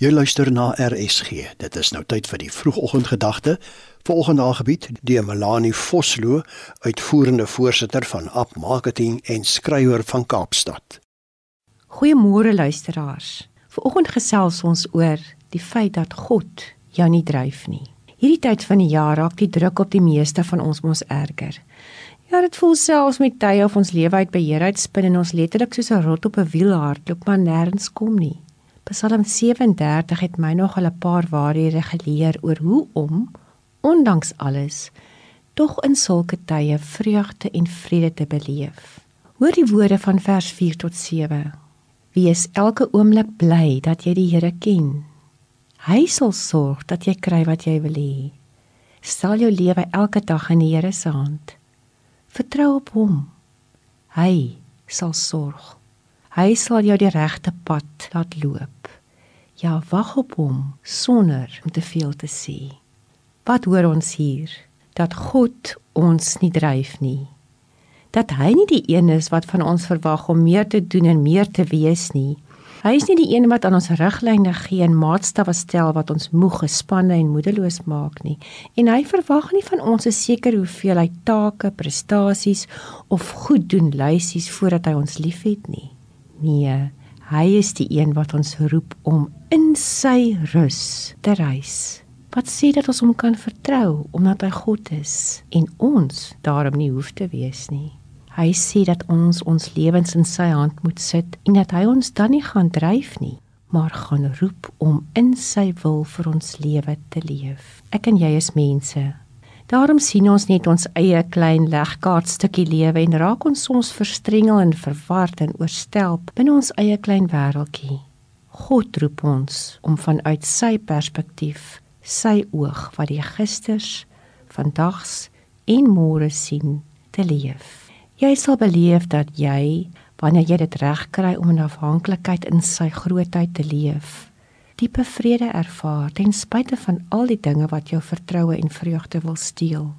Jy luister na RSG. Dit is nou tyd vir die vroegoggendgedagte. Volgende aangebied deur Melanie Vosloo, uitvoerende voorsitter van App Marketing en skrywer van Kaapstad. Goeiemôre luisteraars. Vanoggend gesels ons oor die feit dat God jou nie dryf nie. Hierdie tyd van die jaar raak die druk op die meeste van ons mos erger. Ja, dit voel selfs met tye of ons lewe uit beheer uitspin en ons letterlik soos 'n rot op 'n wiel hardloop maar nêrens kom nie. Psalm 37 het my nog al 'n paar waarhede geleer oor hoe om ondanks alles tog in sulke tye vreugde en vrede te beleef. Hoor die woorde van vers 4 tot 7. Wees elke oomblik bly dat jy die Here ken. Hy sal sorg dat jy kry wat jy wil hê. Stel jou lewe elke dag in die Here se hand. Vertrou op hom. Hy sal sorg. Hy sal jou die regte pad laat loop. Ja, wag op hom sonder om te veel te sê. Wat hoor ons hier? Dat God ons nie dryf nie. Dat hy nie die een is wat van ons verwag om meer te doen en meer te wees nie. Hy is nie die een wat aan ons riglyne gee en maatstawwe stel wat ons moeg, gespanne en moedeloos maak nie. En hy verwag nie van ons 'n sekere hoeveelheid take, prestasies of goed doen lysies voordat hy ons liefhet nie. Nee, hy is die een wat ons roep om in sy rus te reis. Wat sê dat ons hom kan vertrou omdat hy God is en ons daarom nie hoef te wees nie. Hy sê dat ons ons lewens in sy hand moet sit en dat hy ons dan nie gaan dryf nie, maar gaan roep om in sy wil vir ons lewe te leef. Ek en jy is mense Daarom sien ons net ons eie klein legkaartstukkie lewe en raak ons soms verstrengel en verward en oorstelp binne ons eie klein wêreltjie. God roep ons om vanuit sy perspektief, sy oog wat die gisters, vandags en môre sien, te leef. Jy sal beleef dat jy, wanneer jy dit reg kry om in afhanklikheid in sy grootheid te leef, diepe vrede ervaar ten spyte van al die dinge wat jou vertroue en vreugde wil steel.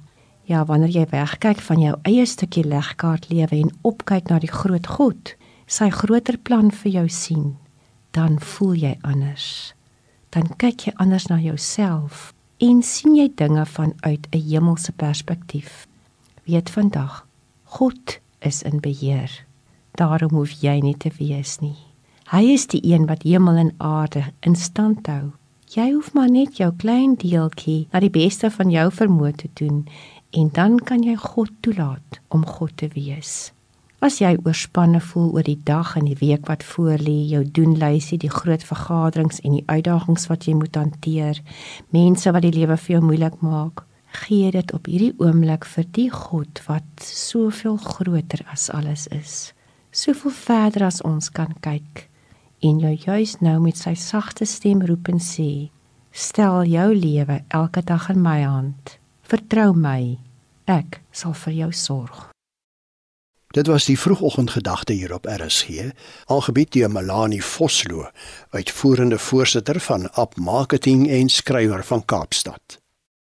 Ja, wanneer jy wegkyk van jou eie stukkie legkaart lewe en opkyk na die groot God, sy groter plan vir jou sien, dan voel jy anders. Dan kyk jy anders na jouself en sien jy dinge vanuit 'n hemelse perspektief. Weet vandag, God is in beheer. Daarom hoef jy nie te wees nie. Hy is die een wat hemel en aarde in stand hou. Jy hoef maar net jou klein deeltjie na die beste van jou vermoë te doen en dan kan jy God toelaat om God te wees. As jy oorspanne voel oor die dag en die week wat voorlê, jou doenlysie, die groot vergaderings en die uitdagings wat jy moet hanteer, mense wat die lewe vir jou moeilik maak, gee dit op hierdie oomblik vir die God wat soveel groter as alles is. Soveel verder as ons kan kyk en jou juis nou met sy sagte stem roep en sê: Stel jou lewe elke dag in my hand. Vertrou my. Ek sal vir jou sorg. Dit was die vroegoggendgedagte hier op RSG, algebied deur Melanie Vosloo, uitvoerende voorsitter van App Marketing en skrywer van Kaapstad.